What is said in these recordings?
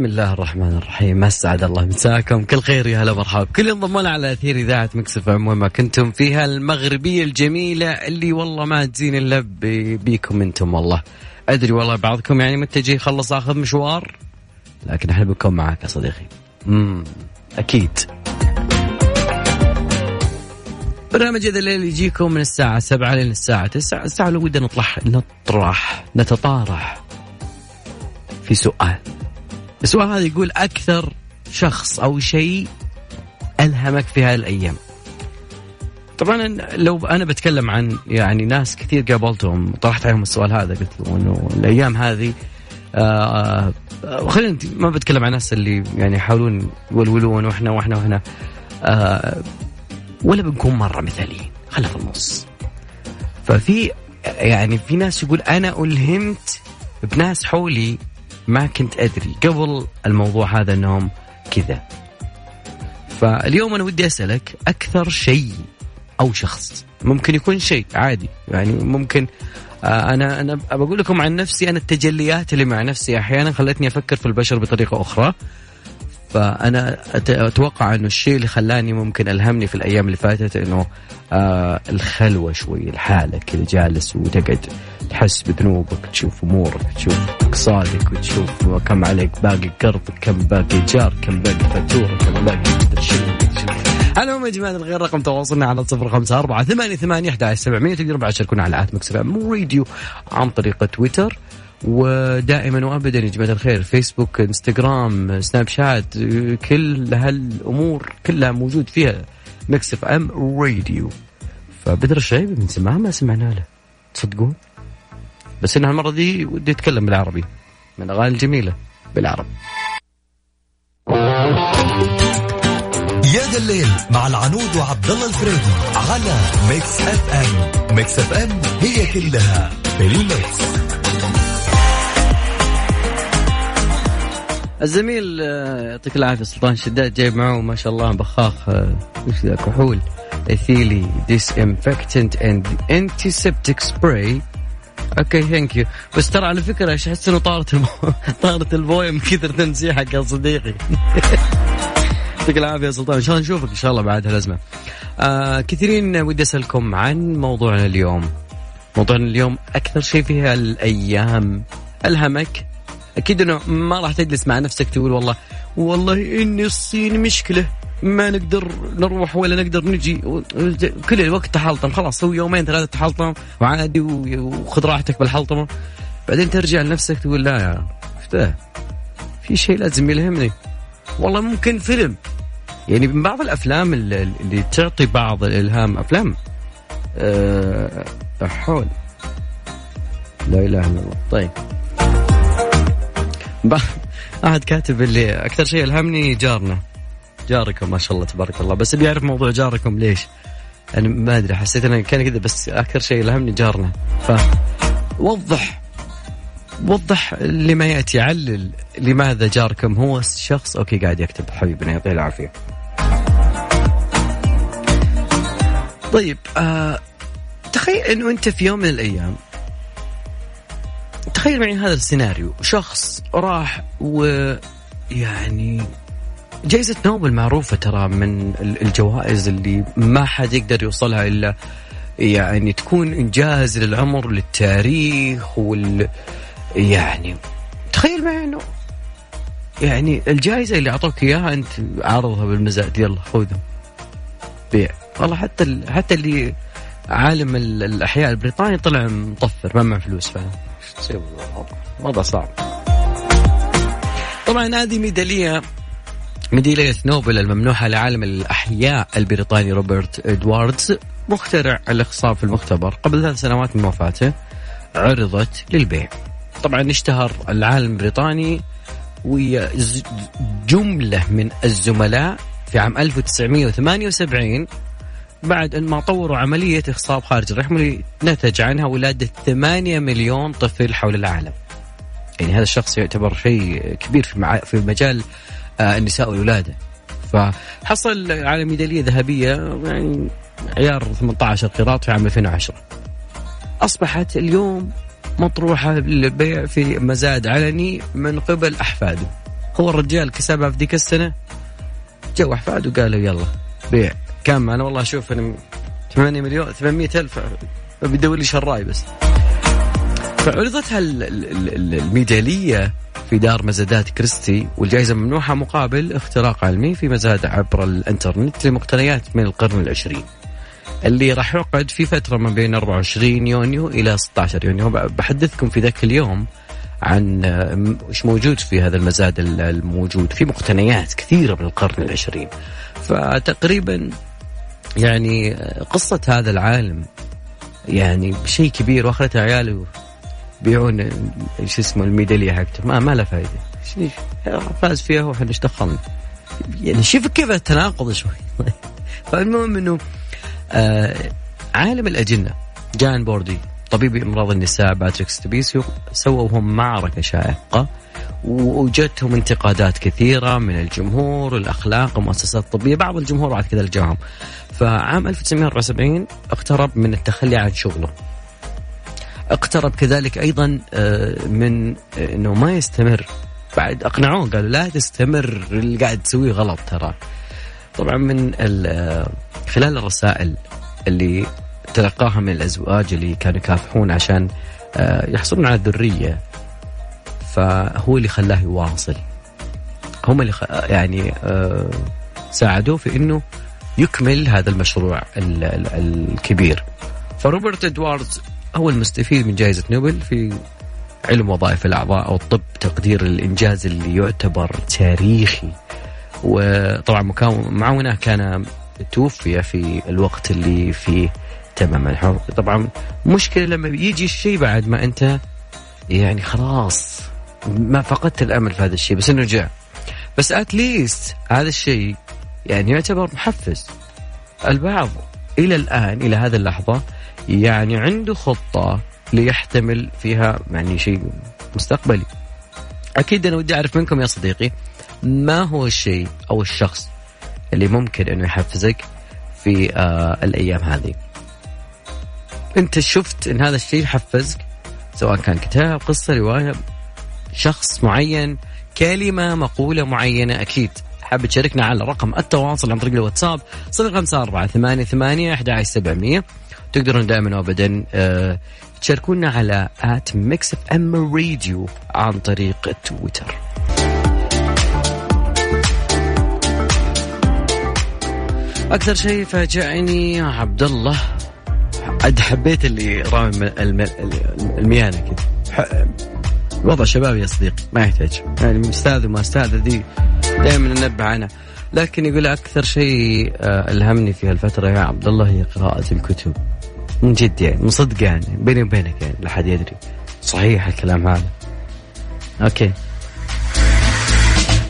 بسم الله الرحمن الرحيم. أسعد الله مساكم. كل خير يا هلا مرحبا كل انضمونا على أثير إذاعة مكسف وين ما كنتم فيها المغربية الجميلة اللي والله ما تزين إلا بيكم أنتم والله. أدري والله بعضكم يعني متجه يخلص آخذ مشوار لكن إحنا بنكون معك يا صديقي. امم أكيد. برنامج هذا الليل يجيكم من الساعة 7 لين الساعة 9 الساعة لو ودنا نطلع نطرح نتطارح في سؤال. السؤال هذا يقول أكثر شخص أو شيء ألهمك في هذه الأيام؟ طبعا لو أنا بتكلم عن يعني ناس كثير قابلتهم طرحت عليهم السؤال هذا قلت له إنه الأيام هذه آه, آه، خلينا ما بتكلم عن الناس اللي يعني يحاولون يولولون وإحنا وإحنا وإحنا آه ولا بنكون مرة مثاليين خلينا في النص. ففي يعني في ناس يقول أنا ألهمت بناس حولي ما كنت أدري قبل الموضوع هذا أنهم كذا. فاليوم أنا ودي أسألك أكثر شيء أو شخص. ممكن يكون شيء عادي يعني ممكن آه، أنا أنا بقول لكم عن نفسي أنا التجليات اللي مع نفسي أحيانا خلتني أفكر في البشر بطريقة أخرى. فأنا أتوقع أنه الشيء اللي خلاني ممكن ألهمني في الأيام اللي فاتت إنه آه الخلوة شوي الحاله كذا جالس وتقعد تحس بذنوبك تشوف أمورك تشوف اقتصادك وتشوف كم عليك باقي قرض كم باقي جار كم باقي فاتورة كم باقي مدري شنو المهم يا جماعة الخير رقم تواصلنا على صفر خمسة أربعة ثمانية ثمانية أحد سبعمية تقدروا بعد تشاركونا على آت مكسر راديو عن طريق تويتر. ودائما وابدا يا جماعة الخير فيسبوك إنستغرام سناب شات كل هالأمور كلها موجود فيها ميكس إف إم راديو. فبدر الشعيبي من زمان ما سمعنا له. تصدقون؟ بس إنه المرة ذي وده يتكلم بالعربي من الاغاني الجميلة بالعربي. يا ذا الليل مع العنود وعبد الله الفريدي على ميكس إف إم. ميكس إف إم هي كلها الميكس. الزميل آه، يعطيك العافية سلطان شداد جايب معه ما شاء الله بخاخ آه، وش ذا كحول ethyl disinfectant and antiseptic spray okay thank you بس ترى على فكرة أحس إنه طارت المو... طارت البويه من كثر تنسيحك يا صديقي. يعطيك العافية يا سلطان. إن شاء الله نشوفك إن شاء الله بعد هالأزمة. آه كثيرين ودي أسألكم عن موضوعنا اليوم. موضوعنا اليوم أكثر شيء فيها الأيام الهمك أكيد إنه ما راح تجلس مع نفسك تقول والله والله إني الصين مشكلة ما نقدر نروح ولا نقدر نجي. كل الوقت تحلطم خلاص سوي يومين ثلاثة تحلطم وعادي وخذ راحتك بالحلطمة. بعدين ترجع لنفسك تقول لا يا إيش في شيء لازم يلهمني. والله ممكن فيلم. يعني من بعض الأفلام اللي تعطي بعض الإلهام أفلام أه حول. لا إله إلا الله. طيب. أحد كاتب اللي أكثر شيء ألهمني جارنا. جاركم ما شاء الله تبارك الله. بس بيعرف موضوع جاركم ليش. أنا ما أدري حسيت انه كان كذا بس أكثر شيء ألهمني جارنا. ف وضح وضح لما يأتي علل لماذا جاركم هو الشخص. أوكي قاعد يكتب حبيبنا يعطيه العافية. طيب آه تخيل إنه أنت في يوم من الأيام تخيل معي هذا السيناريو. شخص راح ويعني جائزة نوبل معروفة ترى من الجوائز اللي ما حد يقدر يوصلها إلا يعني تكون إنجاز للعمر للتاريخ وال يعني تخيل معي إنه يعني الجائزة اللي أعطوك إياها أنت عارضها بالمزاد. يلا خذها. بيع. والله حتى حتى اللي عالم الأحياء البريطاني طلع مطفر ما معه فلوس فاهم تسوي وضع صعب. طبعا هذه ميدالية ميدالية نوبل الممنوحة لعالم الأحياء البريطاني روبرت إدواردز مخترع الاخصاب في المختبر. قبل ثلاث سنوات من وفاته عرضت للبيع. طبعا اشتهر العالم البريطاني وجملة من الزملاء في عام 1978 بعد أن ما طوروا عملية إخصاب خارج الرحم اللي نتج عنها ولادة 8 مليون طفل حول العالم. يعني هذا الشخص يعتبر شيء كبير في. في مجال آه، النساء والولادة. فحصل على ميدالية ذهبية يعني عيار 18 قيراط في عام 2010 أصبحت اليوم مطروحة للبيع في مزاد علني من قبل أحفاده. هو الرجال كسبها في ذيك السنة جو أحفاده قالوا يلا بيع. كم؟ أنا والله أشوف أنا 8 مليون 800 ألف. بيدور لي شراي بس. فعرضت الميدالية في دار مزادات كريستي والجائزة ممنوحة مقابل اختراق علمي في مزاد عبر الإنترنت لمقتنيات من القرن العشرين. اللي راح يعقد في فترة ما بين 24 يونيو إلى 16 يونيو. بحدثكم في ذاك اليوم عن إيش موجود في هذا المزاد الموجود في مقتنيات كثيرة من القرن العشرين. فتقريبا يعني قصة هذا العالم يعني شيء كبير واخرته عياله بيعون شو اسمه الميدالية حقته. ما ما له فائده فاز فيها وإحنا دخلنا يعني شوف كيف التناقض شوي. فالمهم إنه آه عالم الأجنة جان بوردي طبيب إمراض النساء باتريك ستبيسيو سووا هم معركة شائقة. وجتهم انتقادات كثيرة من الجمهور والأخلاق والمؤسسات الطبية. بعض الجمهور بعد كذا لجاهم. فعام 1974 اقترب من التخلي عن شغله. اقترب كذلك أيضا آه، من إنه ما يستمر. بعد أقنعوه قالوا لا تستمر اللي قاعد تسويه غلط ترى. طبعا من آه، خلال الرسائل اللي تلقاها من الأزواج اللي كانوا يكافحون عشان آه، يحصلون على الذريه فهو اللي خلاه يواصل. هم اللي يعني ساعدوه في إنه يكمل هذا المشروع الكبير. فروبرت إدواردز هو المستفيد من جائزة نوبل في علم وظائف الأعضاء أو الطب تقدير الإنجاز اللي يعتبر تاريخي. وطبعا معاونه كان توفي في الوقت اللي فيه تمام الحر طبعا مشكلة لما يجي الشيء بعد ما أنت يعني خلاص ما فقدت الأمل في هذا الشيء بس إنه جاء. بس اتليست هذا الشيء يعني يعتبر محفز. البعض إلى الآن إلى هذه اللحظة يعني عنده خطة ليحتمل فيها يعني شيء مستقبلي. أكيد أنا ودي أعرف منكم يا صديقي ما هو الشيء أو الشخص اللي ممكن أنه يحفزك في آه الأيام هذه؟ أنت شفت أن هذا الشيء يحفزك سواء كان كتاب قصة رواية شخص معين كلمة مقولة معينة أكيد حاب تشاركنا على رقم التواصل عن طريق الواتساب 054 88 11700 تقدرون دائما وابدا آه، تشاركونا على at ميكس إف إم راديو عن طريق تويتر. أكثر شيء فاجأني عبد الله حبيت اللي رامي الميانة كذا. وضع شباب يا صديقي ما يحتاج. يعني أستاذ وما أستاذ ذي دائما ننبه عنها. لكن يقول أكثر شيء آه، ألهمني في هالفترة يا عبد الله هي قراءة الكتب. من جد يعني من صدق يعني بيني وبينك يعني لا حد يدري. صحيح الكلام هذا. أوكي.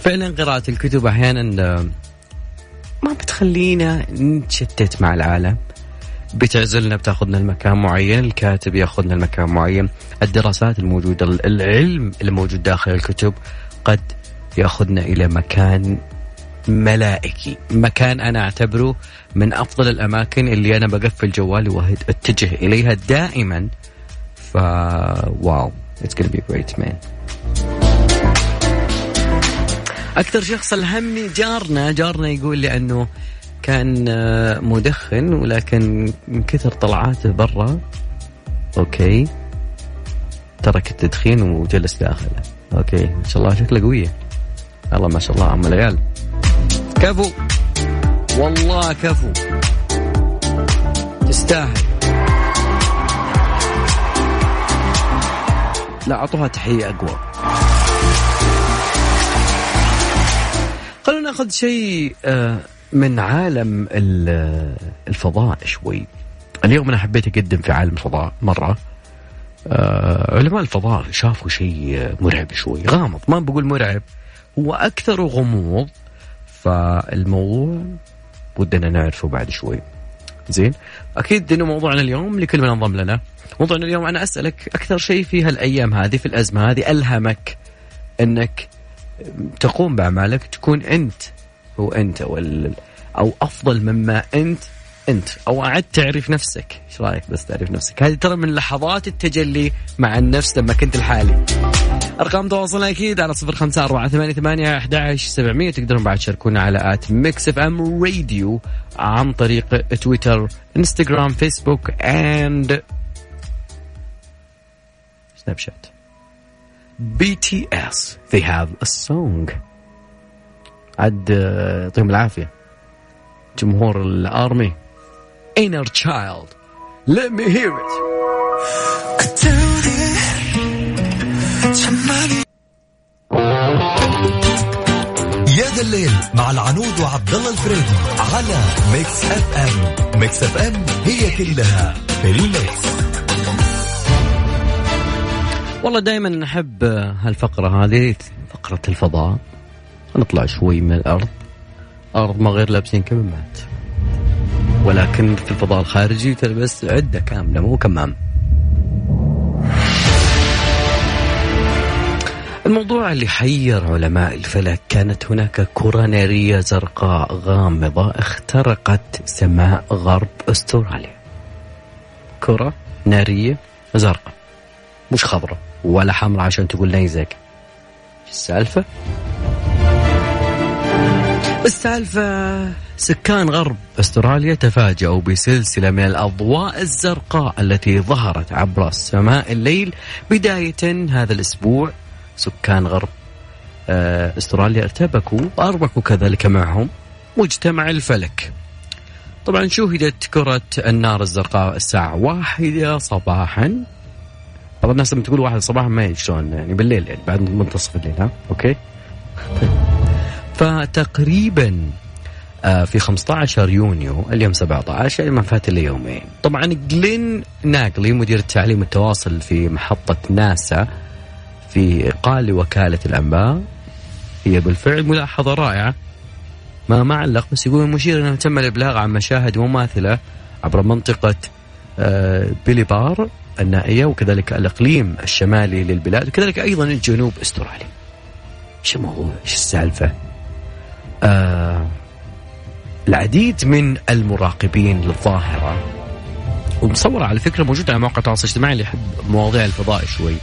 فعلا قراءة الكتب أحيانا آه، ما بتخلينا نتشتت مع العالم. بتعزلنا بتاخذنا لمكان معين الكاتب ياخذنا لمكان معين الدراسات الموجودة العلم الموجود داخل الكتب قد ياخذنا إلى مكان ملائكي مكان أنا أعتبره من أفضل الأماكن اللي أنا بقفل جوالي وأتجه إليها دائما. ف واو it's gonna be great man. أكثر شخص ألهمني جارنا جارنا يقول لي أنه كان آه، مدخن ولكن من كثر طلعاته برا أوكي ترك التدخين وجلس داخله. أوكي ما شاء الله شكله قوية. الله ما شاء الله عم العيال. كفو. والله كفو. تستاهل. لا أعطوها تحية أقوى. خلونا ناخذ شيء آه، من عالم الفضاء شوي. اليوم أنا حبيت أقدم في عالم الفضاء مرة. آه، علماء الفضاء شافوا شيء مرعب شوي غامض ما بقول مرعب هو أكثر غموض. فالموضوع ودنا نعرفه بعد شوي. زين أكيد إنه موضوعنا اليوم لكل من أنضم لنا. موضوعنا اليوم أنا أسألك أكثر شيء في هالأيام هذه في الأزمة هذه ألهمك إنك تقوم بأعمالك تكون أنت هو أنت أو أو أفضل مما أنت أنت. أو أعد تعرف نفسك. إيش رأيك بس تعرف نفسك؟ هذه ترى من لحظات التجلي مع النفس لما كنت لحالي. أرقام تواصلنا أكيد على صفر خمسة أربعة ثمانية, ثمانية أحد سبعمية تقدرون بعد تشاركونا على at ميكس إف إم راديو عن طريق تويتر إنستغرام فيسبوك and سناب شات. BTS they have a song. عد يعطيهم العافية. جمهور الأرمي. Inner child. Let me hear it. يا ذا الليل مع العنود وعبد الله الفريدي على ميكس اف ام ميكس اف ام هي كلها في الميكس. والله دائما نحب هالفقرة هذه فقرة الفضاء. نطلع شوي من الأرض. أرض ما غير لابسين كمامات. ولكن في الفضاء الخارجي تلبس عدة كاملة مو كمام. الموضوع اللي حير علماء الفلك كانت هناك كرة نارية زرقاء غامضة اخترقت سماء غرب أستراليا. كرة نارية زرقاء مش خضراء ولا حمراء عشان تقول نيزك السالفة؟ السالفة. سكان غرب أستراليا تفاجأوا بسلسلة من الأضواء الزرقاء التي ظهرت عبر السماء الليل. بداية هذا الأسبوع سكان غرب آه، أستراليا ارتبكوا وأربكوا كذلك معهم مجتمع الفلك. طبعا شوهدت كرة النار الزرقاء الساعة واحدة صباحا. طبعا الناس لما تقول واحد صباحا ما شلون يعني بالليل يعني بعد منتصف الليل ها؟ أوكي. فتقريبا آه، في 15 يونيو اليوم 17 يعني ما فات الا يومين طبعا جلين ناقلي مدير التعليم والتواصل في محطة ناسا في قال لوكالة الأنباء هي بالفعل ملاحظة رائعة ما ما علق بس يقول المشير إنه تم الإبلاغ عن مشاهد مماثلة عبر منطقة آه، بيلي بار النائية وكذلك الإقليم الشمالي للبلاد وكذلك أيضا الجنوب استراليا. إيش الموضوع؟ إيش السالفة؟ آه العديد من المراقبين للظاهرة. ومصورة على فكرة موجودة على مواقع التواصل الاجتماعي اللي يحب مواضيع الفضاء شوي.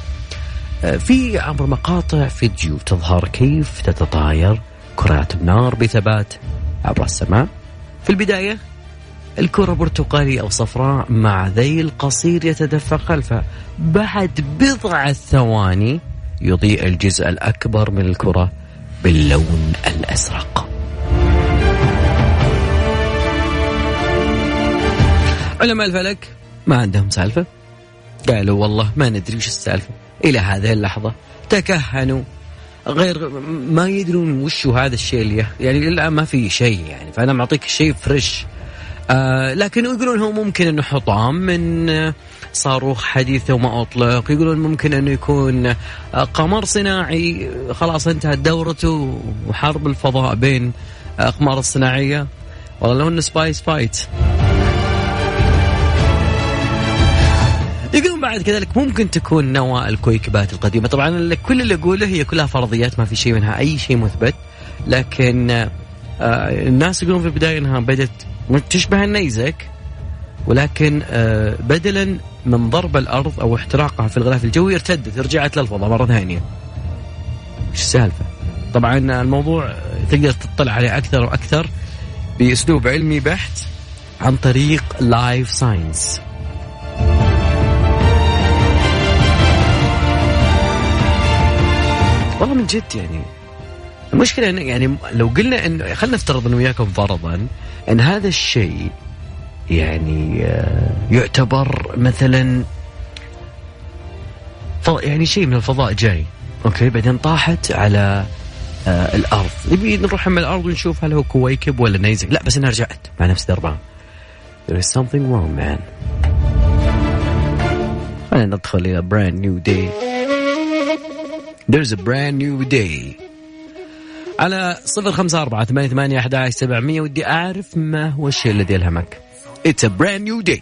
آه، في عبر مقاطع فيديو تظهر كيف تتطاير كرات النار بثبات عبر السماء. في البداية الكرة برتقالية أو صفراء مع ذيل قصير يتدفق خلفها بعد بضعة ثواني يضيء الجزء الأكبر من الكرة. باللون الأزرق. علماء الفلك. ما عندهم سالفة؟ قالوا والله ما ندري وش السالفة. إلى هذه اللحظة تكهنوا. غير ما يدرون وش هذا الشيء اللي يعني الآن ما في شيء يعني فأنا معطيك شيء fresh آه لكن يقولون هو ممكن إنه حطام من صاروخ حديث وما أطلق. يقولون ممكن إنه يكون آه، قمر صناعي. خلاص انتهت دورته وحرب الفضاء بين أقمار الصناعية. والله لو إنه space fight. يقولون بعد كذلك ممكن تكون نواة الكويكبات القديمة. طبعا كل اللي أقوله هي كلها فرضيات ما في شيء منها أي شيء مثبت. لكن آه الناس يقولون في البداية أنها بدت تشبه النيزك ولكن آه بدلا من ضرب الأرض أو احتراقها في الغلاف الجوي ارتدت رجعت للفضاء مرة ثانية. إيش السالفة؟ طبعا الموضوع تقدر تطلع عليه أكثر وأكثر بأسلوب علمي بحت عن طريق لايف ساينس والله من جد يعني المشكلة إن يعني لو قلنا إن خلينا نفترض أنا وياكم فرضا أن هذا الشيء يعني آه، يعتبر مثلا يعني شيء من الفضاء جاي. okay؟ بعدين طاحت على آه الأرض. نبي نروح من الأرض ونشوف هل هو كويكب ولا نيزك. لا بس انها رجعت مع نفس دربها there is something wrong man. خلينا ندخل إلى brand new day. There's a brand new day. على صفر خمسة أربعة ثمانية ثمانية أحد سبعمية ودي أعرف ما هو الشيء الذي ألهمك It's a brand new day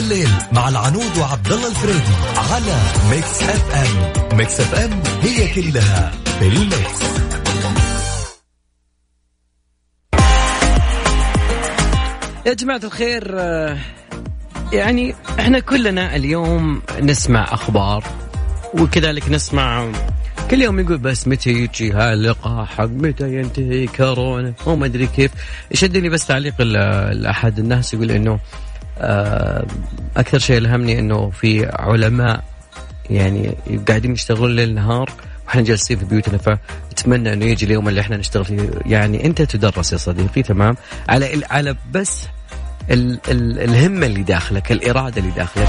الليل مع العنود وعبد الله الفريدي على ميكس اف ام ميكس اف ام هي كلها في الميكس. يا جماعة الخير يعني إحنا كلنا اليوم نسمع أخبار وكذلك نسمع كل يوم يقول بس متى يجي هاللقاح متى ينتهي كورونا وما أدري كيف. شدني بس تعليق احد الناس يقول إنه آه، أكثر شيء ألهمني إنه في علماء يعني قاعدين يشتغلون ليل نهار وإحنا جالسين في بيوتنا فأتمنى إنه يجي اليوم اللي إحنا نشتغل فيه. يعني أنت تدرس يا صديقي تمام؟ على على بس ال ال الهمة اللي داخلك الإرادة اللي داخلك.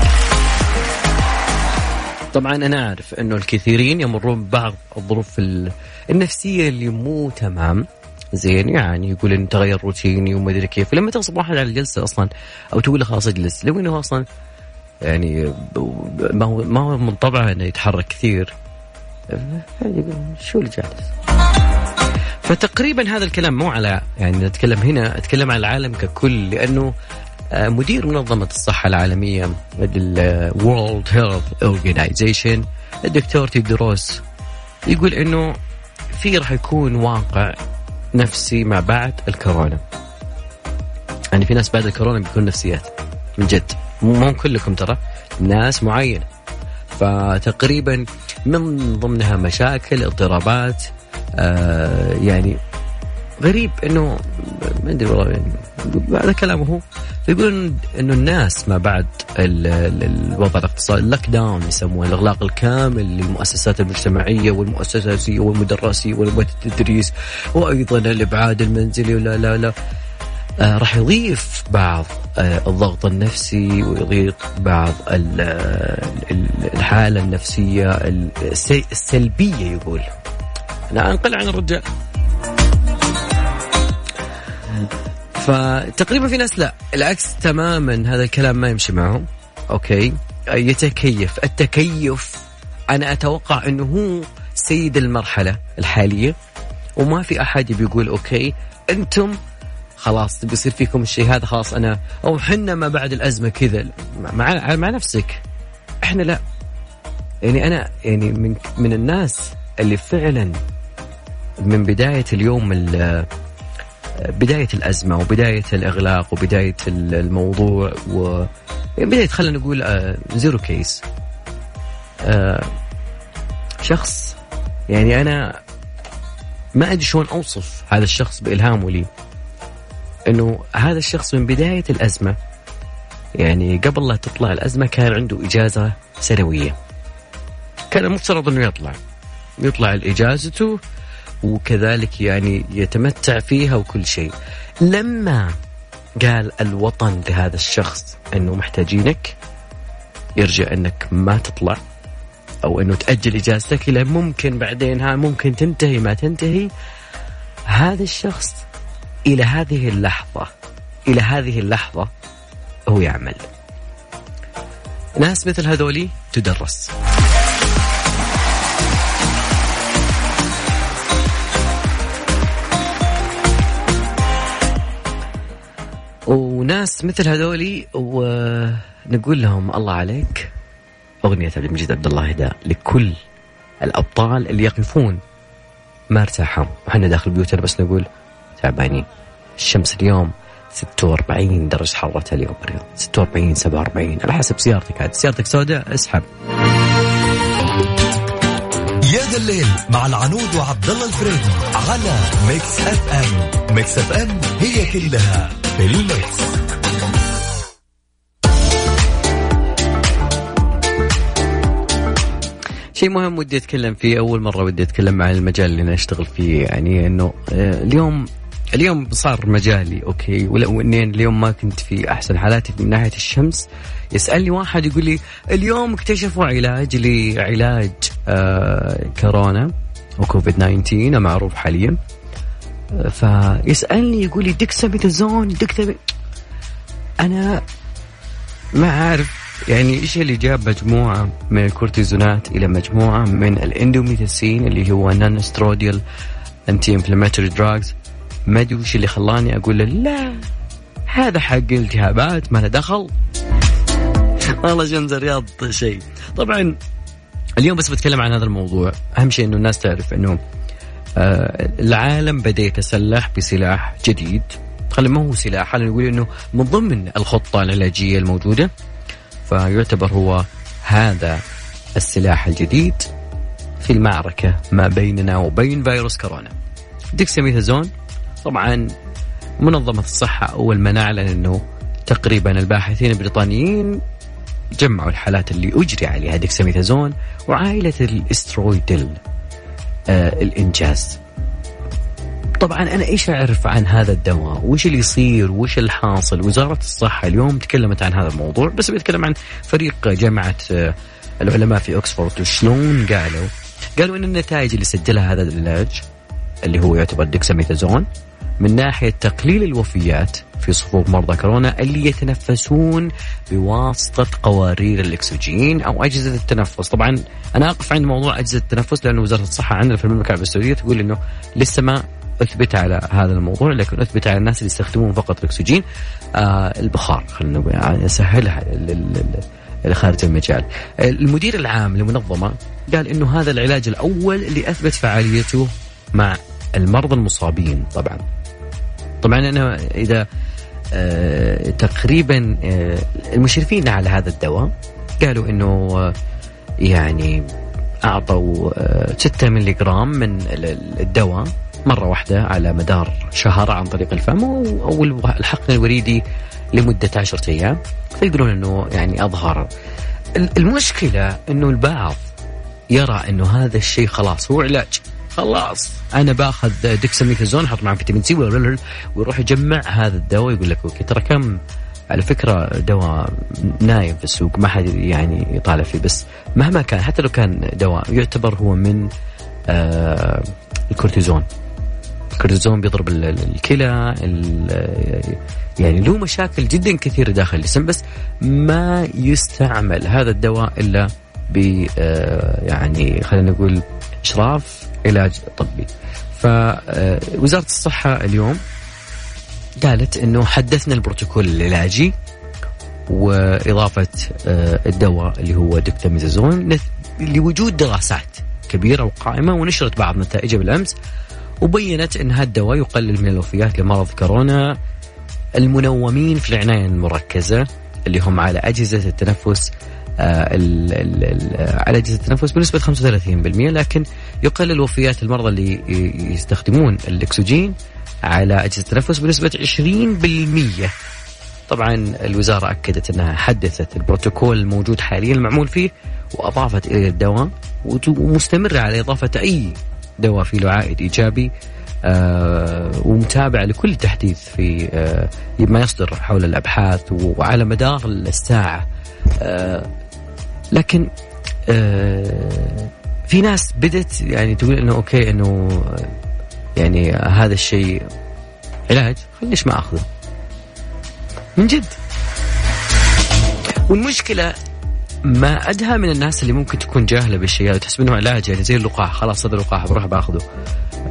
طبعا أنا أعرف إنه الكثيرين يمرون ببعض الظروف النفسية اللي مو تمام. زين يعني يقول انه تغير روتيني وما أدري كيف. لما تغصب واحد على الجلسة أصلا أو تقول له خلاص اجلس لو إنه أصلا يعني ما هو ما هو من طبعه إنه يتحرك كثير. شو اللي جالس؟ فتقريبا هذا الكلام مو على يعني نتكلم هنا أتكلم على العالم ككل لأنه مدير منظمة الصحة العالمية World Health Organization الدكتور تيدروس يقول إنه في راح يكون واقع نفسي ما بعد الكورونا. يعني في ناس بعد الكورونا بيكون نفسيات من جد. مو كلكم ترى ناس معينة. فتقريبا من ضمنها مشاكل اضطرابات آه يعني غريب إنه ما أدري والله هذا كلامه هو. فيقول إنه الناس ما بعد الوضع الاقتصادي اللوك داون يسموه الإغلاق الكامل للمؤسسات المجتمعية والمؤسسات والمدرسية والتدريس وأيضا الإبعاد المنزلي ولا لا لا. آه راح يضيف بعض آه الضغط النفسي ويضيق بعض الحالة النفسية السلبية يقول. أنا أنقل عن الرجال. فتقريبا في ناس لا. العكس تماما هذا الكلام ما يمشي معهم. okay؟ يتكيف. التكيف أنا أتوقع إنه هو سيد المرحلة الحالية. وما في أحد بيقول okay أنتم خلاص بيصير فيكم الشيء هذا خلاص أنا أو حنا ما بعد الأزمة كذا. مع مع نفسك. إحنا لا. يعني أنا يعني من من الناس اللي فعلا من بداية اليوم بداية الأزمة وبداية الإغلاق وبداية الموضوع و بداية خلينا نقول zero آه، case. آه، شخص يعني أنا ما أدري شلون أوصف هذا الشخص بإلهامه لي. أنه هذا الشخص من بداية الأزمة يعني قبل لا تطلع الأزمة كان عنده إجازة سنوية. كان المفترض أنه يطلع. يطلع لإجازته وكذلك يعني يتمتع فيها وكل شيء. لما قال الوطن لهذا الشخص إنه محتاجينك يرجع إنك ما تطلع أو إنه تأجل إجازتك إلى ممكن بعدين ها ممكن تنتهي ما تنتهي. هذا الشخص إلى هذه اللحظة إلى هذه اللحظة هو يعمل. ناس مثل هذولي تدرس. وناس مثل هذولي ونقول لهم الله عليك. أغنية عبد المجيد عبد الله هداء لكل الأبطال اللي يقفون ما ارتاحوا. وحنا داخل بيوتنا بس نقول تعبانين. الشمس اليوم 46 درجة حرارة اليوم. بالرياض 46 47 على حسب سيارتك عاد. سيارتك سوداء اسحب. يا ذا الليل مع العنود وعبد الله الفريدي على Mix FM. Mix FM هي كلها. شيء مهم ودي أتكلم فيه أول مرة ودي أتكلم عن المجال اللي أنا أشتغل فيه يعني إنه آه، اليوم اليوم صار مجالي okay؟ ولو اني اليوم ما كنت في أحسن حالاتي من ناحية الشمس. يسألني واحد يقول لي اليوم اكتشفوا علاج لعلاج آه كورونا وكوفيد 19 معروف حاليا. فيسألني يقول لي ديكساميثازون ديكسامي أنا ما عارف يعني إيش اللي جاب مجموعة من الكورتيزونات إلى مجموعة من الإندوميثاسين اللي هو non-steroidal anti-inflammatory drugs ما أدري وش اللي خلاني أقول له لا هذا حق الالتهابات ما له دخل. والله شمس الرياض شيء. طبعا اليوم بس بتكلم عن هذا الموضوع. أهم شيء إنه الناس تعرف إنه العالم بدأ يتسلح بسلاح جديد. خلي ما هو سلاح؟ خلينا نقول إنه من ضمن الخطة العلاجية الموجودة. فيعتبر هو هذا السلاح الجديد في المعركة ما بيننا وبين فيروس كورونا. ديكساميثازون طبعا منظمة الصحة أول من أعلن أنه تقريبا الباحثين البريطانيين جمعوا الحالات اللي أجري عليها ديكساميثازون وعائلة ال steroidal آه الإنجاز. طبعا أنا إيش أعرف عن هذا الدواء؟ وش اللي يصير؟ وش الحاصل؟ وزارة الصحة اليوم تكلمت عن هذا الموضوع بس بيتكلم عن فريق جامعة آه العلماء في أكسفورد. وشلون قالوا؟ قالوا أن النتائج اللي سجلها هذا العلاج اللي هو يعتبر ديكساميثازون من ناحية تقليل الوفيات في صفوف مرضى كورونا اللي يتنفسون بواسطة قوارير الأكسجين أو أجهزة التنفس طبعا أنا أقف عند موضوع أجهزة التنفس لأن وزارة الصحة عندنا في المملكة العربية السعودية تقول أنه لسه ما أثبت على هذا الموضوع لكن أثبت على الناس اللي يستخدمون فقط الأكسجين آه البخار خلينا يعني اسهلها اللي خارج المجال. المدير العام للمنظمة قال إنه هذا العلاج الأول اللي أثبت فعاليته مع المرضى المصابين طبعا. طبعا أنا إذا آه تقريبا آه المشرفين على هذا الدواء قالوا إنه آه يعني أعطوا 6 ملي جرام من الدواء مرة واحدة على مدار شهر عن طريق الفم أو الحقن الوريدي لمدة 10 أيام. فيقولون إنه يعني أظهر. المشكلة إنه البعض يرى إنه هذا الشيء خلاص هو علاج. خلاص. أنا باخذ ديكساميثازون أحط معه فيتامين سي ويروح يجمع هذا الدواء يقول لك okay. ترى كم على فكرة دواء نايم في السوق ما حد يعني يطالع فيه بس مهما كان حتى لو كان دواء يعتبر هو من آه الكورتيزون. الكورتيزون بيضرب الكلى يعني له مشاكل جدا كثيرة داخل الجسم بس ما يستعمل هذا الدواء إلا ب آه يعني خلينا نقول إشراف علاج طبي. فوزارة الصحة اليوم قالت إنه حدثنا البروتوكول العلاجي وإضافة الدواء اللي هو دكتاميزازون لوجود دراسات كبيرة وقائمة ونشرت بعض نتائجها بالأمس وبينت إن هذا الدواء يقلل من الوفيات لمرض كورونا المنومين في العناية المركزة اللي هم على أجهزة التنفس ال ال ال على أجهزة التنفس بنسبة 35% لكن يقلل وفيات المرضى اللي يستخدمون الأكسجين على أجهزة التنفس بنسبة 20% طبعا الوزارة أكدت أنها حدثت البروتوكول الموجود حاليا المعمول فيه وأضافت إليه الدواء ومستمرة على إضافة أي دواء في له عائد إيجابي آه ومتابعة لكل تحديث في آه ما يصدر حول الأبحاث وعلى مدار الساعة. آه لكن آه في ناس بدت يعني تقول إنه أوكي إنه يعني هذا الشيء علاج ليش ما أخذه. من جد. والمشكلة ما أدهى من الناس اللي ممكن تكون جاهلة بالشيء هذا تحسب إنه علاج يعني زي اللقاح خلاص هذا اللقاح بروح باخذه.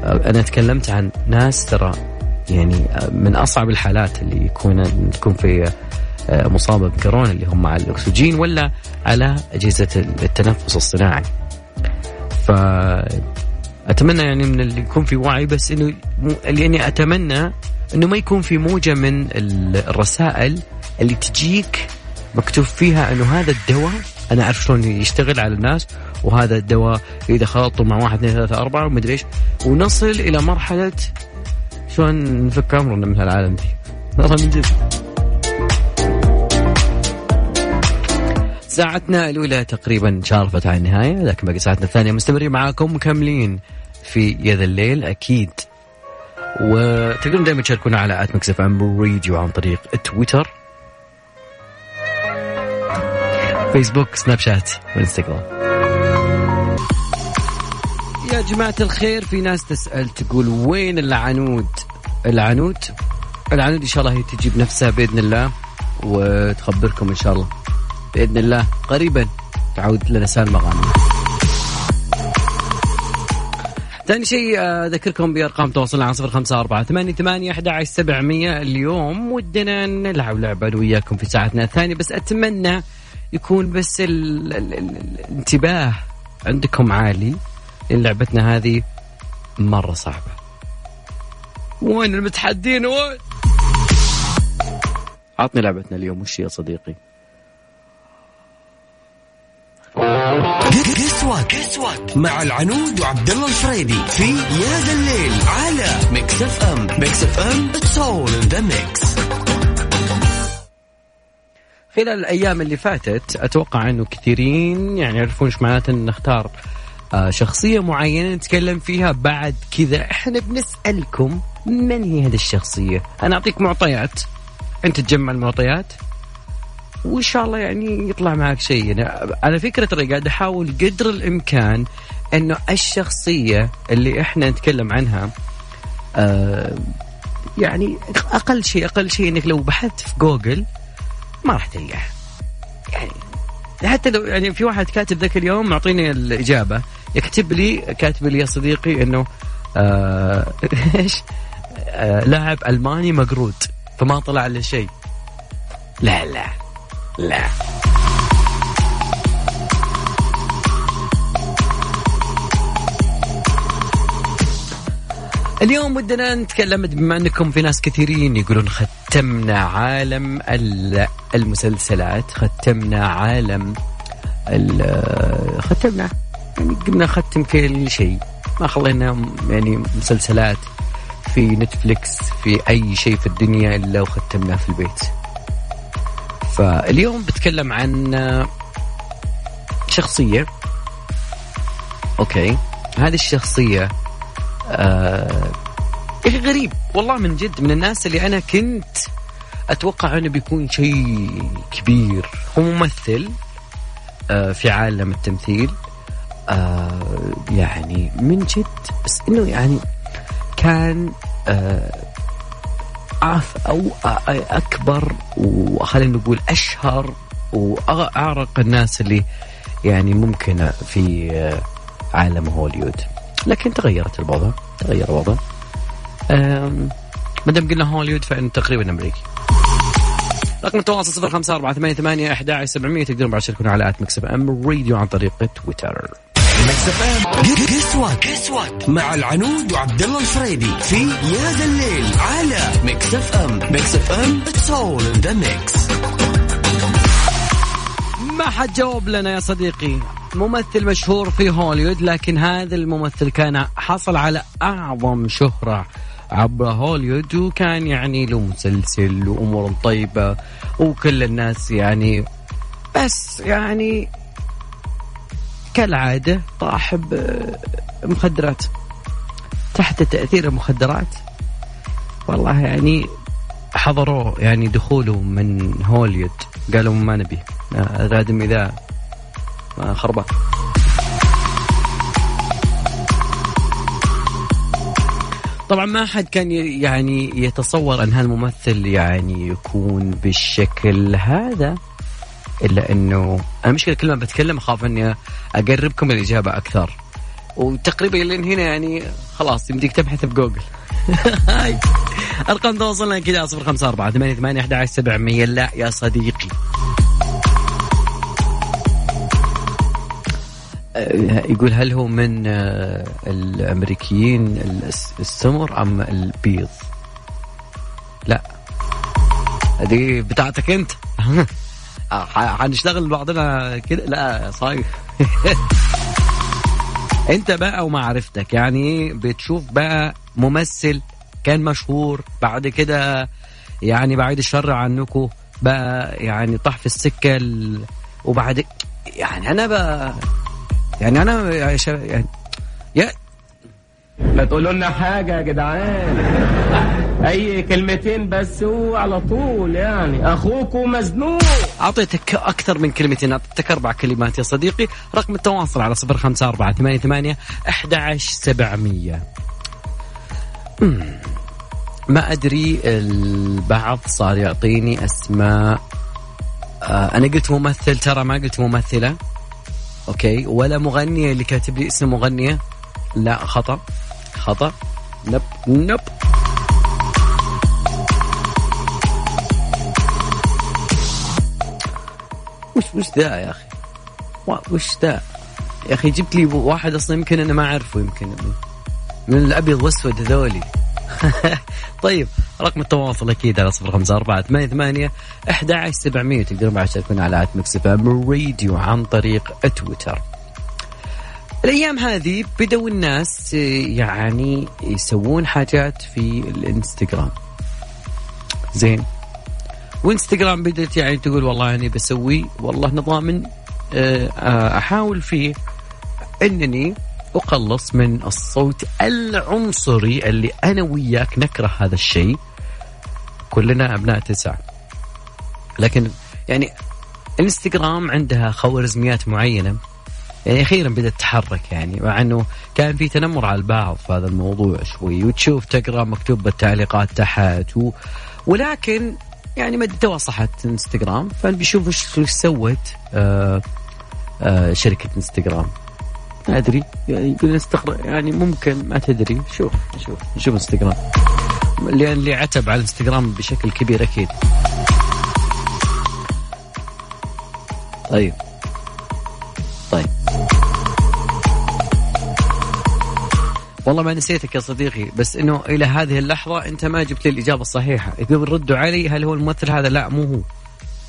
أنا تكلمت عن ناس ترى يعني من أصعب الحالات اللي يكون تكون في مصابه بكورونا اللي هم على الأكسجين ولا على أجهزة التنفس الصناعي. ف اتمنى يعني من اللي يكون في وعي بس إنه اللي أتمنى إنه ما يكون في موجة من الرسائل اللي تجيك مكتوب فيها إنه هذا الدواء أنا أعرف شلون يشتغل على الناس وهذا الدواء إذا خلطته مع واحد اثنين ثلاثة أربعة ومدري إيش ونصل إلى مرحلة شلون نفك أمرنا من هالعالم دي. والله من جد. ساعتنا الأولى تقريبا شارفت على النهاية لكن باقي ساعتنا الثانية. مستمرين معاكم مكملين في يا ذا الليل أكيد. وتقدرون دائما تشاركونا على at Mix FM Radio عن طريق تويتر فيسبوك سناب شات وإنستغرام. يا جماعة الخير في ناس تسأل تقول وين العنود؟ العنود؟ العنود إن شاء الله هي تجي بنفسها بإذن الله وتخبركم إن شاء الله. بإذن الله قريبا تعود لنا سالمة غانم ثاني شيء أذكركم بأرقام تواصلنا على صفر خمسة أربعة ثمانية ثمانية أحد عشر سبعمية اليوم. ودنا نلعب لعبة أنا وياكم في ساعتنا الثانية بس أتمنى يكون بس ال ال ال الانتباه عندكم عالي لأن لعبتنا هذه مرة صعبة. وين المتحدين؟ وين؟ عطني لعبتنا اليوم وش يا صديقي؟ قسوة قسوة مع العنود وعبد الله الفريدي في يا ذا الليل على Mix FM Mix FM it's all in the mix خلال الأيام اللي فاتت أتوقع إنه كثيرين يعني يعرفون إيش معناته إن نختار آه شخصية معينة نتكلم فيها. بعد كذا إحنا بنسألكم من هي هذه الشخصية؟ أنا أعطيك معطيات. أنت تجمع المعطيات. وإن شاء الله يعني يطلع معك شيء. يعني على فكرة ترى قاعد أحاول قدر الإمكان إنه الشخصية اللي إحنا نتكلم عنها آه يعني أقل شيء أقل شيء إنك لو بحثت في جوجل ما راح تلقاه يعني حتى لو يعني في واحد كاتب ذاك اليوم معطيني الإجابة يكتب لي كاتب لي يا صديقي إنه آه، إيش؟ آه لاعب ألماني مقرود فما طلع له شيء. لا لا. لا. اليوم ودنا نتكلم بما أنكم في ناس كثيرين يقولون ختمنا عالم المسلسلات ختمنا عالم ختمنا. يعني قمنا نختم كل شيء. ما خلينا يعني مسلسلات في نتفليكس في أي شيء في الدنيا إلا وختمناه في البيت. فاليوم بتكلم عن شخصية. okay. هذه الشخصية آه غريب. والله من جد من الناس اللي أنا كنت أتوقع أنه بيكون شيء كبير. هو ممثل آه في عالم التمثيل. آه يعني من جد بس إنه يعني كان آه أو أكبر وخلينا نقول أشهر وأعرق الناس اللي يعني ممكن في عالم هوليوود لكن تغيرت الوضع تغير الوضع. ما دام قلنا هوليوود فإن تقريبا أمريكي. رقم التواصل صفر خمسة أربعة ثمانية ثمانية أحد سبعمية تقدرون بعد على at Mix FM Radio عن طريق تويتر. guess what مع العنود وعبد الله الفريدي في يا ذا الليل على Mix FM Mix FM it's all in the mix ما حد جاوب لنا يا صديقي. ممثل مشهور في هوليوود لكن هذا الممثل كان حصل على أعظم شهرة عبر هوليوود وكان يعني له مسلسل وأمور طيبة وكل الناس يعني بس يعني كالعادة طاح بمخدرات تحت تأثير المخدرات. والله يعني حضروه يعني دخوله من هوليوود قالوا ما نبي. رادم إذا خربان. طبعا ما حد كان يعني يتصور أن هالممثل يعني يكون بالشكل هذا. إلا إنه أنا مشكله كل ما بتكلم أخاف إني أقربكم الاجابه أكثر. وتقريبا لين هنا يعني خلاص يمديك تبحث بجوجل. أرقام تواصلنا كذا 054 88 11 700 لا يا صديقي. آه، يقول هل هو من آه، الأمريكيين السمر أم البيض؟ لا. هذه بتاعتك أنت. حنشتغل بعضنا كده؟ لا صاير انت بقى ومعرفتك يعني بتشوف بقى ممثل كان مشهور بعد كده يعني بعيد الشر عنكم بقى يعني طح في السكة وبعد يعني أنا بقى يعني أنا يعني يا ما تقولوا لنا حاجة يا جدعان. أي كلمتين بس هو على طول يعني. أخوكم مزنوق. أعطيتك أكثر من كلمتين. أعطيتك أربع كلمات يا صديقي. رقم التواصل على صفر خمسة أربعة ثمانية ثمانية أحد عشر سبعمية ما أدري البعض صار يعطيني أسماء. آه أنا قلت ممثل ترى ما قلت ممثلة. أوكي. ولا مغنية اللي كاتب لي اسم مغنية. لا خطأ. خطأ. نب نب. وش وش ذا يا أخي؟ وش ذا؟ يا أخي جبت لي واحد أصلا يمكن أنا ما أعرفه يمكن من الأبيض وأسود هذولي طيب رقم التواصل أكيد على صفر خمسة أربعة ثمانية ثمانية أحد عشر سبعمية تقدرون بعد تشاركونا على at Mix Radio عن طريق تويتر. الأيام هذه بدأوا الناس يعني يسوون حاجات في الإنستغرام. زين. وإنستغرام بدأت يعني تقول والله اني بسوي والله نظام آه، أحاول فيه إنني أقلص من الصوت العنصري اللي أنا وياك نكره هذا الشيء كلنا أبناء تسع لكن يعني إنستغرام عندها خوارزميات معينة. يعني أخيرا بدأت تتحرك يعني مع أنه كان في تنمر على البعض في هذا الموضوع شوي وتشوف تقرأ مكتوب بالتعليقات تحت و... ولكن يعني ما تو صحت إنستغرام فبيشوف إيش سوت آه آه شركة إنستغرام. ما أدري يعني يقول استقر يعني ممكن ما تدري. شوف شوف شوف إنستغرام. لأن اللي عتب على الانستغرام بشكل كبير أكيد. طيب. طيب. والله ما نسيتك يا صديقي بس إنه إلى هذه اللحظة أنت ما جبت لي الإجابة الصحيحة. يقول ردوا علي هل هو الممثل هذا؟ لا مو هو.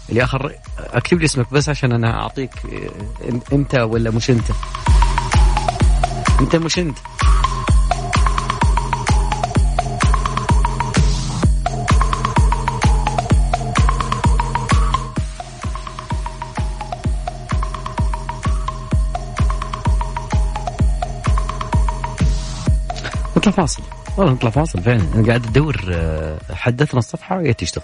اللي اخر أكتب لي اسمك بس عشان أنا أعطيك أنت ولا مش أنت؟ أنت مش أنت. فاصل والله نطلع فاصل فعلا. أنا قاعد أدور آه، حدثنا الصفحة وهي تشتغل.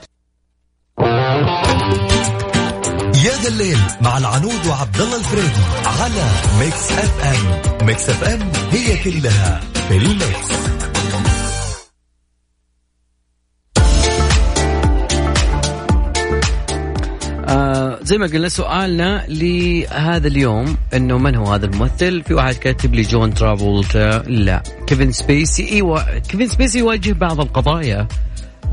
يا ذا الليل مع العنود وعبد الله الفريدي على Mix FM Mix FM هي كلها في ال Mix زي ما قلنا سؤالنا لهذا اليوم إنه من هو هذا الممثل؟ في واحد كاتب لي جون ترافولتا لا. كيفن سبيسي. أيوه كيفن سبيسي يواجه بعض القضايا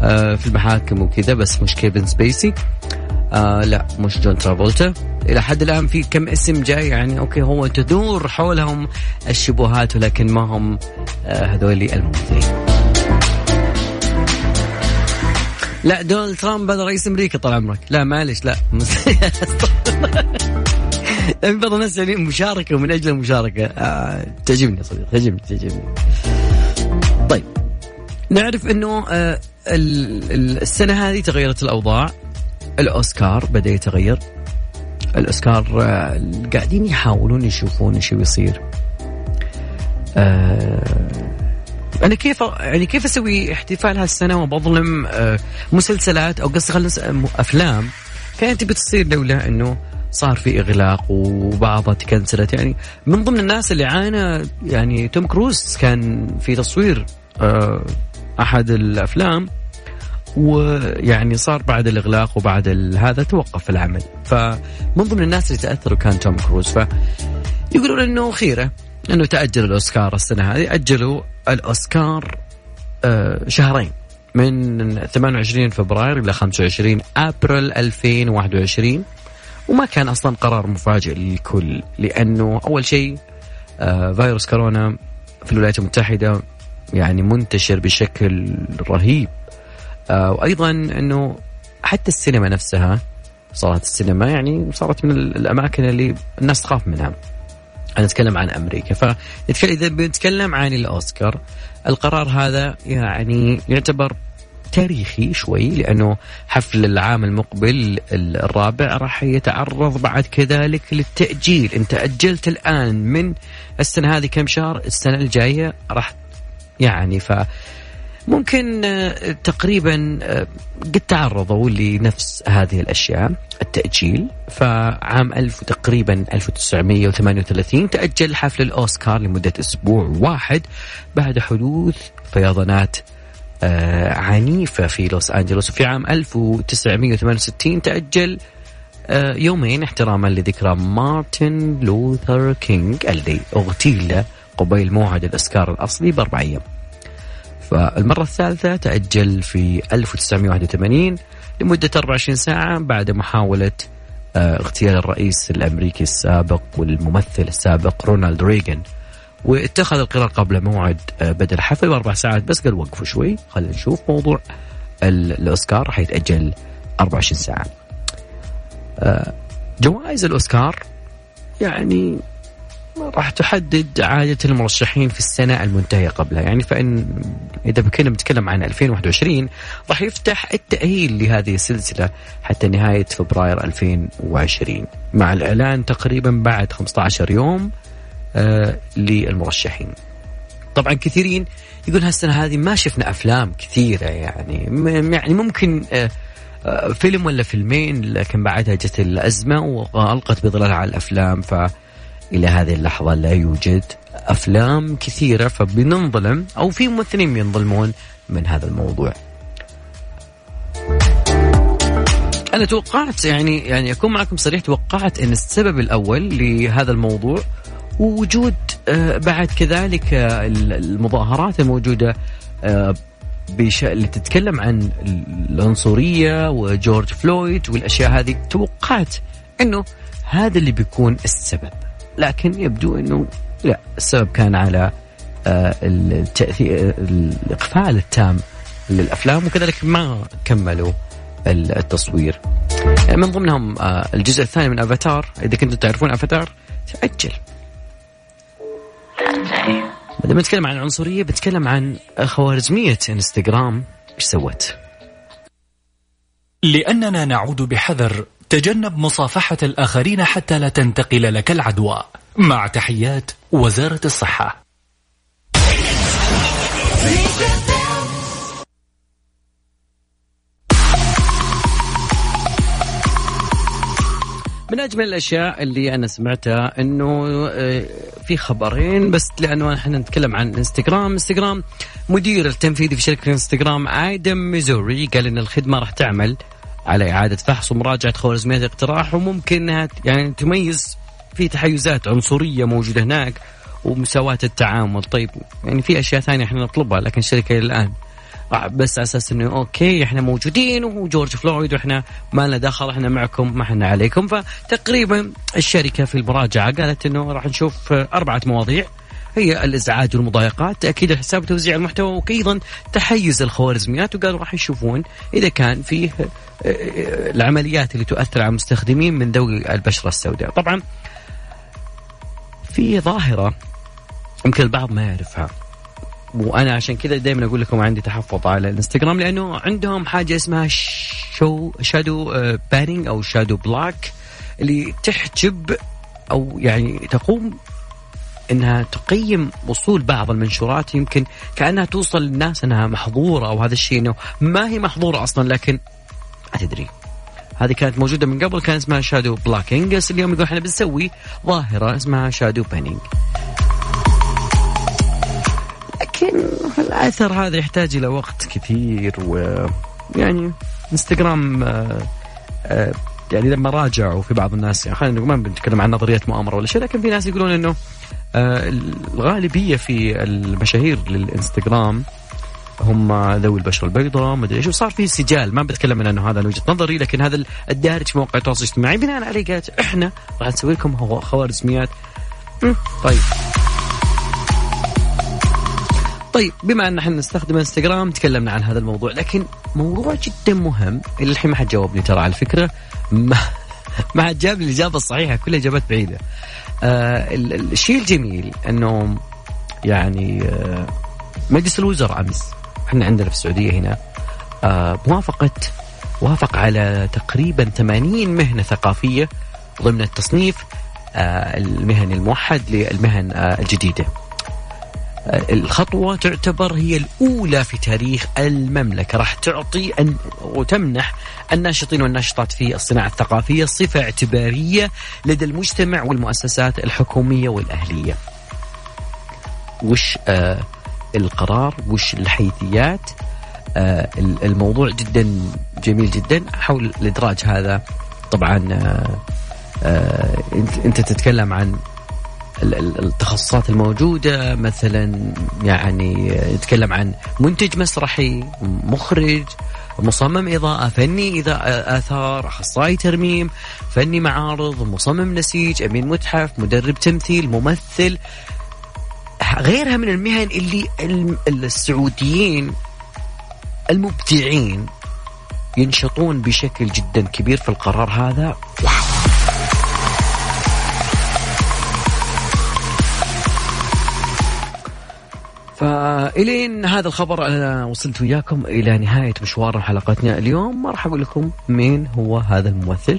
آه في المحاكم وكذا بس مش كيفن سبيسي. آه لا مش جون ترافولتا إلى حد الآن في كم اسم جاي يعني okay هو تدور حولهم الشبهات ولكن ما هم آه هذول الممثلين. لا دونالد ترامب هذا رئيس أمريكا طال عمرك. لا معلش لا. في بعض الناس يعني مشاركة ومن أجل المشاركة. آه تعجبني يا صديقي تعجبني تعجبني. طيب. نعرف إنه آه السنة هذه تغيرت الأوضاع. الأوسكار بدأ يتغير. الأوسكار آه قاعدين يحاولون يشوفون إيش بيصير آه أنا كيف يعني كيف أسوي احتفال هالسنة وبظلم آه مسلسلات أو قصدي خلينا أفلام؟ كانت بتصير لولا إنه صار في إغلاق وبعضها تكنسلت. يعني من ضمن الناس اللي عانى يعني توم كروز كان في تصوير آه أحد الأفلام ويعني صار بعد الإغلاق وبعد هذا توقف العمل. فمن ضمن الناس اللي تأثروا كان توم كروز. فيقولون إنه خيرة. انه تأجل الأوسكار السنة هذه. أجلوا الأوسكار آه شهرين من 28 فبراير إلى 25 أبريل 2021 وما كان أصلا قرار مفاجئ للكل لأنه أول شيء آه فيروس كورونا في الولايات المتحدة يعني منتشر بشكل رهيب. آه وأيضا أنه حتى السينما نفسها صارت السينما يعني صارت من الأماكن اللي الناس تخاف منها. أنا اتكلم عن أمريكا. فنتكلم إذا بنتكلم عن الأوسكار القرار هذا يعني يعتبر تاريخي شوي لأنه حفل العام المقبل الرابع راح يتعرض بعد كذلك للتأجيل. انت اجلت الآن من السنة هذه كم شهر؟ السنة الجاية راح يعني ف ممكن آه، تقريبا آه، قد تعرضوا لنفس هذه الأشياء التأجيل فعام 1000 تقريبا 1938 تأجل حفل الأوسكار لمدة أسبوع واحد بعد حدوث فيضانات آه، عنيفة في لوس أنجلوس وفي عام 1968 تأجل يومين احتراما لذكرى مارتن لوثر كينج الذي أغتيل قبيل موعد الأوسكار الأصلي بأربع أيام. فالمرة الثالثة تأجل في 1981 لمدة 24 ساعة بعد محاولة آه، اغتيال الرئيس الأمريكي السابق والممثل السابق رونالد ريغان. واتخذ القرار قبل موعد آه، بدء الحفل بأربع ساعات. بس قال وقفوا شوي خلينا نشوف موضوع الأوسكار. حيتأجل 24 ساعة. آه، جوائز الأوسكار يعني راح تحدد عادة المرشحين في السنة المنتهية قبلها. يعني فإن إذا كنا بنتكلم عن 2021 راح يفتح التأهيل لهذه السلسلة حتى نهاية فبراير 2020 مع الإعلان تقريبا بعد 15 يوم آه للمرشحين. طبعا كثيرين يقول هالسنة هذه ما شفنا أفلام كثيرة يعني. يعني ممكن آه, آه، فيلم ولا فيلمين لكن بعدها جت الأزمة وألقت بظلالها على الأفلام. ف إلى هذه اللحظة لا يوجد أفلام كثيرة فبننظلم أو في ممثلين بينظلمون من هذا الموضوع. أنا توقعت يعني يعني أكون معكم صريح توقعت أن السبب الأول لهذا الموضوع ووجود آه، بعد كذلك آه، المظاهرات الموجودة آه، بش... اللي تتكلم عن العنصرية وجورج فلويد والأشياء هذه توقعت أنه هذا اللي بيكون السبب. لكن يبدو أنه لا السبب كان على التأثير الإقفال التام للأفلام وكذلك ما كملوا التصوير من ضمنهم الجزء الثاني من افاتار إذا كنتم تعرفون افاتار تأجل لما نتكلم عن العنصريه بنتكلم عن خوارزمية إنستغرام إيش سوت؟ لأننا نعود بحذر تجنب مصافحة الآخرين حتى لا تنتقل لك العدوى. مع تحيات وزارة الصحة. من أجمل الأشياء اللي أنا سمعتها إنه آه، في خبرين بس لأنه إحنا نتكلم عن إنستغرام. إنستغرام مدير التنفيذي في شركة إنستغرام آدم موسيري قال إن الخدمة راح تعمل على إعادة فحص ومراجعة خوارزميات الاقتراح وممكن إنها يعني تميز في تحيزات عنصرية موجودة هناك ومساواة التعامل. طيب يعني في أشياء ثانية إحنا نطلبها لكن الشركة الآن. بس على أساس إنه okay إحنا موجودين وجورج فلويد وإحنا ما لنا دخل إحنا معكم ما إحنا عليكم. فتقريبا الشركة في المراجعة قالت إنه راح نشوف أربعة مواضيع. هي الإزعاج والمضايقات تأكيد الحساب وتوزيع المحتوى وأيضا تحيز الخوارزميات وقالوا راح يشوفون إذا كان فيه آه، آه، العمليات اللي تؤثر على المستخدمين من ذوي البشرة السوداء. طبعا في ظاهرة يمكن البعض ما يعرفها وأنا عشان كذا دائما أقول لكم عندي تحفظ على الإنستغرام لأنه عندهم حاجة اسمها شو shadow banning أو shadow block اللي تحجب أو يعني تقوم إنها تقيم وصول بعض المنشورات يمكن كأنها توصل للناس إنها محظورة أو هذا الشيء إنه ما هي محظورة أصلا لكن ما تدري هذه كانت موجودة من قبل كان اسمها shadow blocking بس اليوم يقول إحنا بنسوي ظاهرة اسمها shadow banning لكن الأثر هذا يحتاج إلى وقت كثير ويعني انستغرام آه، آه، يعني لما راجعوا في بعض الناس يعني خلينا ما بنتكلم عن نظريات مؤامرة ولا شيء لكن في ناس يقولون إنه الغالبية في المشاهير للإنستغرام هم ذوي البشرة البيضاء ما أدري إيش وصار في سجال ما بتكلم من انه هذا وجهة نظري لكن هذا الدارج في مواقع التواصل الاجتماعي. بناء عليه قالت إحنا راح نسوي لكم خوارزميات. طيب. طيب بما أن إحنا نستخدم إنستغرام تكلمنا عن هذا الموضوع لكن موضوع جدا مهم اللي الحين ما حد جاوبني ترى على الفكرة. ما ما حد جاب لي الإجابة الصحيحة كلها إجابات بعيدة. آه الشيء الجميل انه يعني آه مجلس الوزراء أمس إحنا عندنا في السعودية هنا آه موافقه وافق على تقريبا 80 مهنة ثقافية ضمن التصنيف آه المهني الموحد للمهن آه الجديدة. الخطوة تعتبر هي الأولى في تاريخ المملكة. راح تعطي أن وتمنح الناشطين والناشطات في الصناعة الثقافية صفة اعتبارية لدى المجتمع والمؤسسات الحكومية والأهلية. وش آه القرار؟ وش الحيثيات؟ آه الموضوع جدا جميل جدا حول الإدراج هذا. طبعا آه آه إنت تتكلم عن التخصصات الموجودة مثلا يعني نتكلم عن منتج مسرحي مخرج مصمم إضاءة فني إذا آثار أخصائي ترميم فني معارض مصمم نسيج أمين متحف مدرب تمثيل ممثل. غيرها من المهن اللي السعوديين المبدعين ينشطون بشكل جدا كبير في القرار هذا. واو. فإلين هذا الخبر أنا وصلت وياكم إلى نهاية مشوار حلقتنا اليوم. ما راح أقول لكم مين هو هذا الممثل.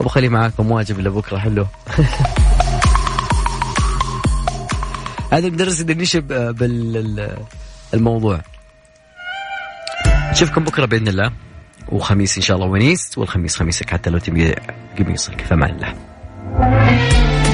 وبخلي معاكم واجب لبكرة حلو. هذا المدرس اللي نشب بالموضوع نشوفكم بكرة بإذن الله. وخميس إن شاء الله ونيس والخميس خميسك حتى لو تبي قميصك فمان الله.